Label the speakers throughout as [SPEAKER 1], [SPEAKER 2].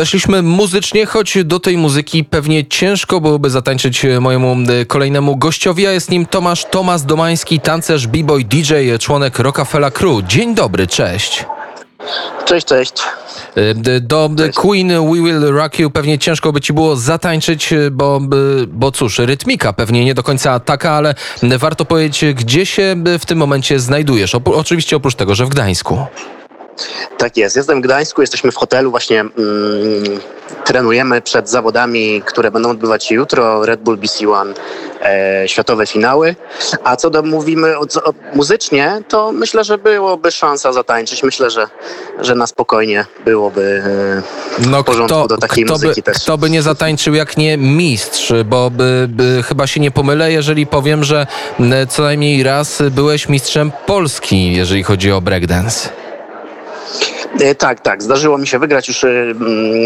[SPEAKER 1] Weszliśmy muzycznie, choć do tej muzyki pewnie ciężko byłoby zatańczyć mojemu e, kolejnemu gościowi, a jest nim Tomasz Tomasz Domański, tancerz, b-boy, DJ, członek Rockefeller Crew. Dzień dobry, cześć.
[SPEAKER 2] Cześć, cześć.
[SPEAKER 1] E, do Queen We Will Rock You pewnie ciężko by ci było zatańczyć, e, bo, bo cóż, rytmika pewnie nie do końca taka, ale warto powiedzieć, gdzie się w tym momencie znajdujesz. Oczywiście oprócz tego, że w Gdańsku.
[SPEAKER 2] Tak jest. Jestem w Gdańsku, jesteśmy w hotelu, właśnie mm, trenujemy przed zawodami, które będą odbywać się jutro, Red Bull BC One, e, światowe finały. A co do mówimy o, o, muzycznie, to myślę, że byłoby szansa zatańczyć. Myślę, że, że na spokojnie byłoby e, no, porządku kto, do takiej
[SPEAKER 1] kto
[SPEAKER 2] muzyki
[SPEAKER 1] by,
[SPEAKER 2] też.
[SPEAKER 1] Kto by nie zatańczył jak nie mistrz, bo by, by, chyba się nie pomylę, jeżeli powiem, że co najmniej raz byłeś mistrzem Polski, jeżeli chodzi o breakdance.
[SPEAKER 2] E, tak, tak. Zdarzyło mi się wygrać już mm,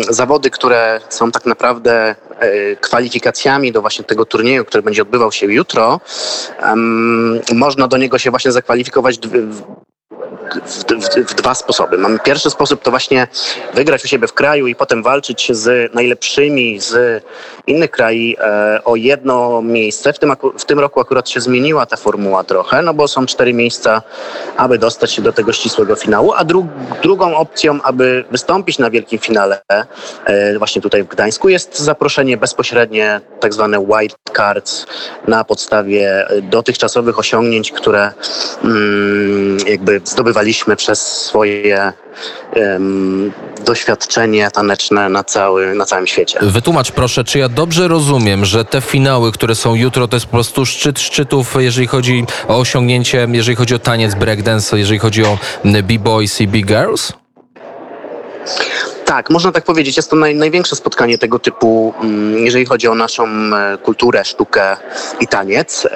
[SPEAKER 2] zawody, które są tak naprawdę e, kwalifikacjami do właśnie tego turnieju, który będzie odbywał się jutro. Można do niego się właśnie zakwalifikować w, w, w, dwa sposoby. Mamy pierwszy sposób to właśnie wygrać u siebie w kraju i potem walczyć z najlepszymi z innych krajów e, o jedno miejsce. W tym, w tym roku akurat się zmieniła ta formuła trochę, no bo są cztery miejsca, aby dostać się do tego ścisłego finału, a dru drugą opcją, aby wystąpić na wielkim finale e, właśnie tutaj w Gdańsku jest zaproszenie bezpośrednie, tak zwane white cards na podstawie dotychczasowych osiągnięć, które mm, jakby zdobywali zdobywaliśmy przez swoje um, doświadczenie taneczne na, cały, na całym świecie.
[SPEAKER 1] Wytłumacz proszę, czy ja dobrze rozumiem, że te finały, które są jutro, to jest po prostu szczyt szczytów, jeżeli chodzi o osiągnięcie, jeżeli chodzi o taniec breakdance, jeżeli chodzi o b-boys i b-girls?
[SPEAKER 2] Tak, można tak powiedzieć. Jest to naj, największe spotkanie tego typu, mm, jeżeli chodzi o naszą e, kulturę, sztukę i taniec.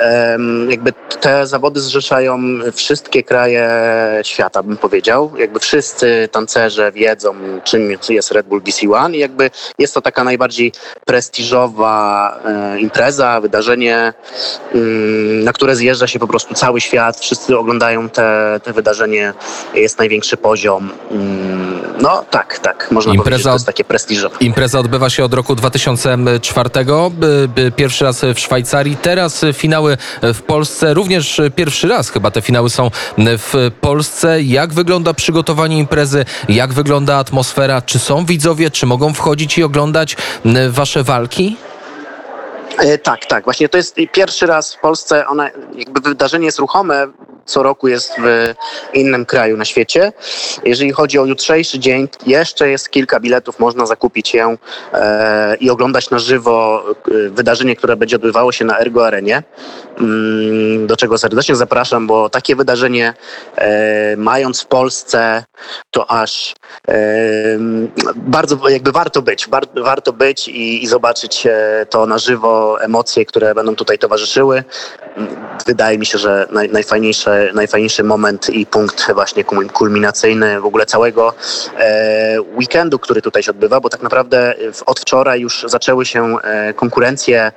[SPEAKER 2] Jakby te zawody zrzeszają wszystkie kraje świata, bym powiedział. Jakby wszyscy tancerze wiedzą, czym jest Red Bull BC One i jakby jest to taka najbardziej prestiżowa e, impreza, wydarzenie, mm, na które zjeżdża się po prostu cały świat. Wszyscy oglądają te, te wydarzenie. Jest największy poziom. No tak, tak można impreza, powiedzieć, to jest takie prestiżowe.
[SPEAKER 1] Impreza odbywa się od roku 2004, pierwszy raz w Szwajcarii, teraz finały w Polsce, również pierwszy raz chyba te finały są w Polsce. Jak wygląda przygotowanie imprezy, jak wygląda atmosfera, czy są widzowie, czy mogą wchodzić i oglądać wasze walki?
[SPEAKER 2] E, tak, tak. Właśnie to jest pierwszy raz w Polsce. Ona, jakby wydarzenie jest ruchome co roku jest w innym kraju na świecie. Jeżeli chodzi o jutrzejszy dzień, jeszcze jest kilka biletów, można zakupić je e, i oglądać na żywo e, wydarzenie, które będzie odbywało się na Ergo Arenie, mm, do czego serdecznie zapraszam, bo takie wydarzenie e, mając w Polsce, to aż bardzo jakby warto być, warto być i, i zobaczyć to na żywo, emocje, które będą tutaj towarzyszyły. Wydaje mi się, że naj, najfajniejsze najfajniejszy moment i punkt właśnie kulminacyjny w ogóle całego e, weekendu, który tutaj się odbywa, bo tak naprawdę od wczoraj już zaczęły się e, konkurencje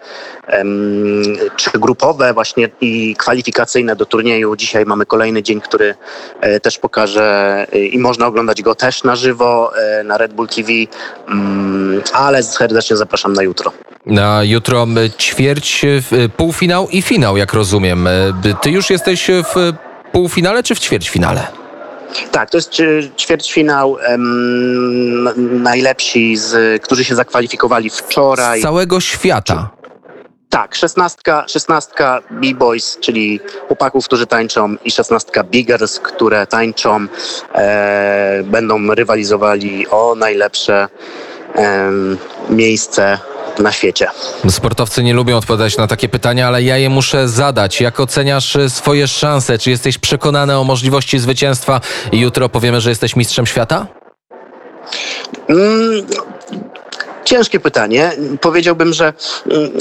[SPEAKER 2] czy grupowe właśnie i kwalifikacyjne do turnieju. Dzisiaj mamy kolejny dzień, który e, też pokaże i można oglądać go też na żywo na Red Bull TV, mm, ale serdecznie zapraszam na jutro.
[SPEAKER 1] Na jutro ćwierć, półfinał i finał, jak rozumiem. Ty już jesteś w półfinale czy w ćwierćfinale?
[SPEAKER 2] Tak, to jest ćwierćfinał um, najlepsi, z, którzy się zakwalifikowali wczoraj.
[SPEAKER 1] Z całego świata.
[SPEAKER 2] Tak, szesnastka, szesnastka B-Boys, czyli chłopaków, którzy tańczą i szesnastka Biggers, które tańczą, e, będą rywalizowali o najlepsze e, miejsce na świecie.
[SPEAKER 1] Sportowcy nie lubią odpowiadać na takie pytania, ale ja je muszę zadać. Jak oceniasz y, swoje szanse? Czy jesteś przekonany o możliwości zwycięstwa i jutro powiemy, że jesteś mistrzem świata?
[SPEAKER 2] Mm, Ciężkie pytanie. Powiedziałbym, że mm,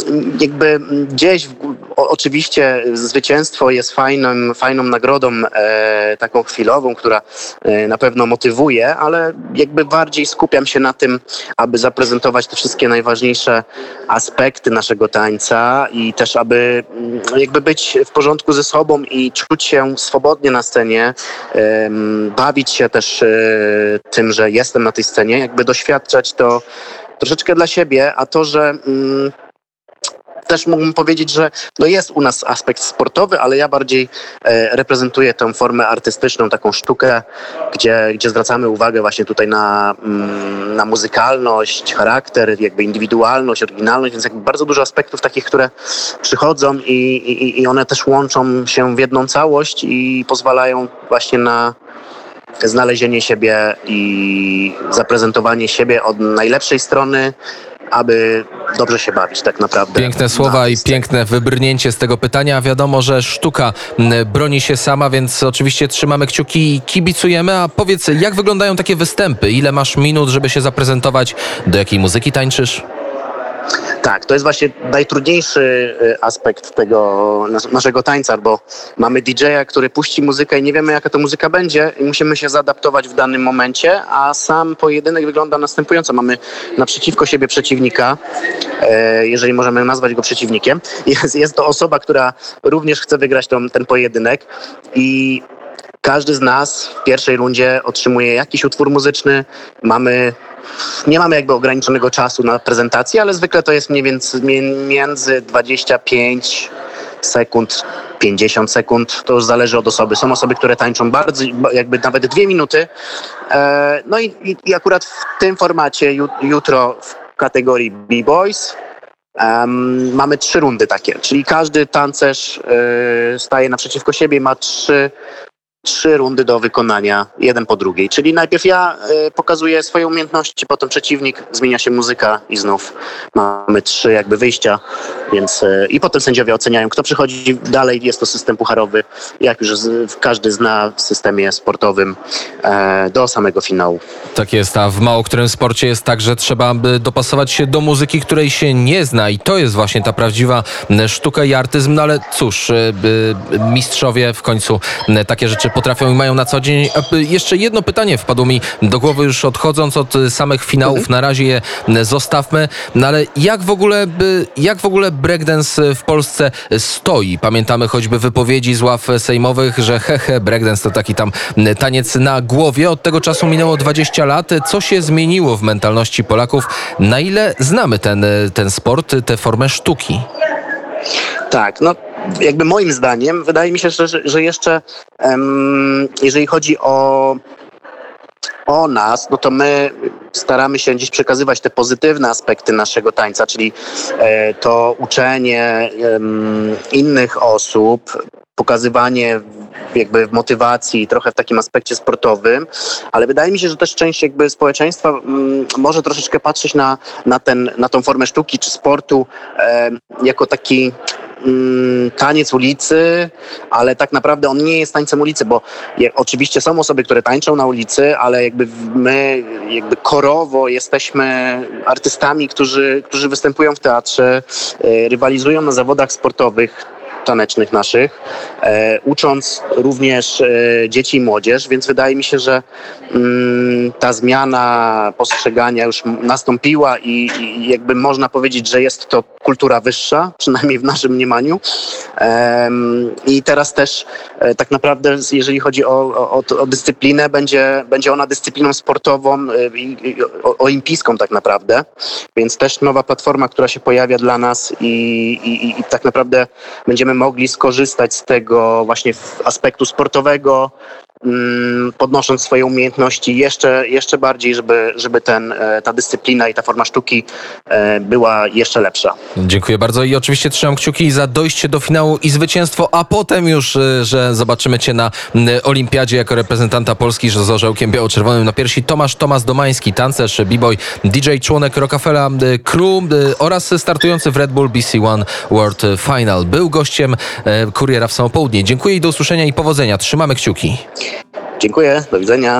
[SPEAKER 2] jakby gdzieś oczywiście zwycięstwo jest fajnym, fajną nagrodą, e, taką chwilową, która e, na pewno motywuje, ale jakby bardziej skupiam się na tym, aby zaprezentować te wszystkie najważniejsze aspekty naszego tańca i też aby mm, jakby być w porządku ze sobą i czuć się swobodnie na scenie, bawić się też e, tym, że jestem na tej scenie, jakby doświadczać to troszeczkę dla siebie, a to, że mm, też mógłbym powiedzieć, że no jest u nas aspekt sportowy, ale ja bardziej e, reprezentuję tę formę artystyczną, taką sztukę, gdzie, gdzie zwracamy uwagę właśnie tutaj na, mm, na muzykalność, charakter, jakby indywidualność, oryginalność, więc jakby bardzo dużo aspektów takich, które przychodzą i, i, i one też łączą się w jedną całość i pozwalają właśnie na znalezienie siebie i zaprezentowanie siebie od najlepszej strony, aby dobrze się bawić tak naprawdę.
[SPEAKER 1] Piękne słowa i piękne wybrnięcie z tego pytania. Wiadomo, że sztuka broni się sama, więc oczywiście trzymamy kciuki i kibicujemy. A powiedz, jak wyglądają takie występy? Ile masz minut, żeby się zaprezentować? Do jakiej muzyki tańczysz?
[SPEAKER 2] Tak, to jest właśnie najtrudniejszy y, aspekt tego nas- naszego tańca, bo mamy DJ-a, który puści muzykę i nie wiemy, jaka to muzyka będzie i musimy się zaadaptować w danym momencie, a sam pojedynek wygląda następująco. Mamy naprzeciwko siebie przeciwnika, e, jeżeli możemy nazwać go przeciwnikiem. Jest, jest to osoba, która również chce wygrać tą, ten pojedynek i każdy z nas w pierwszej rundzie otrzymuje jakiś utwór muzyczny. Mamy nie mamy jakby ograniczonego czasu na prezentację, ale zwykle to jest mniej więcej między 25 sekund, 50 sekund. To już zależy od osoby. Są osoby, które tańczą bardzo, jakby nawet dwie minuty. E, no i, i, i akurat w tym formacie ju, jutro w kategorii B-Boys em, mamy trzy rundy takie, czyli każdy tancerz e, staje naprzeciwko siebie, ma trzy trzy rundy do wykonania, jeden po drugiej. Czyli najpierw ja y, pokazuję swoje umiejętności, potem przeciwnik, zmienia się muzyka i znów mamy trzy jakby wyjścia, więc y, i potem sędziowie oceniają, kto przychodzi dalej. Jest to system pucharowy, jak już każdy zna w systemie sportowym e, do samego finału.
[SPEAKER 1] Tak jest, a w mało którym sporcie jest tak, że trzeba by dopasować się do muzyki, której się nie zna i to jest właśnie ta prawdziwa m, sztuka i artyzm, no ale cóż, mistrzowie w końcu takie rzeczy potrafią i mają na co dzień. Jeszcze jedno pytanie wpadło mi do głowy już odchodząc od samych finałów, na razie je zostawmy, no ale jak w ogóle, by- jak w ogóle breakdance w Polsce stoi? Pamiętamy choćby wypowiedzi z ław sejmowych, że hehe, breakdance to taki tam taniec na głowie. Od tego czasu minęło 20 lat. Co się zmieniło w mentalności Polaków? Na ile znamy ten, ten sport, tę formę sztuki?
[SPEAKER 2] Tak, no jakby moim zdaniem wydaje mi się, że, że- jeszcze em, jeżeli chodzi o o nas, no to my staramy się gdzieś przekazywać te pozytywne aspekty naszego tańca, czyli e, to uczenie innych osób, pokazywanie jakby motywacji, trochę w takim aspekcie sportowym, ale wydaje mi się, że też część jakby społeczeństwa mm, może troszeczkę patrzeć na, na, ten, na tą formę sztuki czy sportu jako taki taniec ulicy, ale tak naprawdę on nie jest tańcem ulicy, bo je, oczywiście są osoby, które tańczą na ulicy, ale jakby my jakby korowo jesteśmy artystami, którzy, którzy występują w teatrze, e, rywalizują na zawodach sportowych tanecznych naszych, e, ucząc również e, dzieci i młodzież, więc wydaje mi się, że mm, ta zmiana postrzegania już nastąpiła i, jakby można powiedzieć, że jest to kultura wyższa, przynajmniej w naszym mniemaniu. Em, I teraz też e, tak naprawdę, jeżeli chodzi o, o, o, dyscyplinę, będzie, będzie ona dyscypliną sportową olimpijską tak naprawdę, więc też nowa platforma, która się pojawia dla nas i, i- i tak naprawdę będziemy mogli skorzystać z tego właśnie aspektu sportowego, podnosząc swoje umiejętności jeszcze, jeszcze bardziej, żeby, żeby ten, e, ta dyscyplina i ta forma sztuki e, była jeszcze lepsza.
[SPEAKER 1] Dziękuję bardzo i oczywiście trzymam kciuki za dojście do finału i zwycięstwo, a potem już, y, że zobaczymy Cię na olimpiadzie jako reprezentanta Polski z orzełkiem biało-czerwonym na piersi. Tomasz Tomasz Domański, tancerz, b-boy, DJ, członek Rockefeller y, Crew oraz startujący w Red Bull BC One World Final. Był gościem Kuriera w samo południe. Dziękuję i do usłyszenia i powodzenia. Trzymamy kciuki.
[SPEAKER 2] Dziękuję, do widzenia.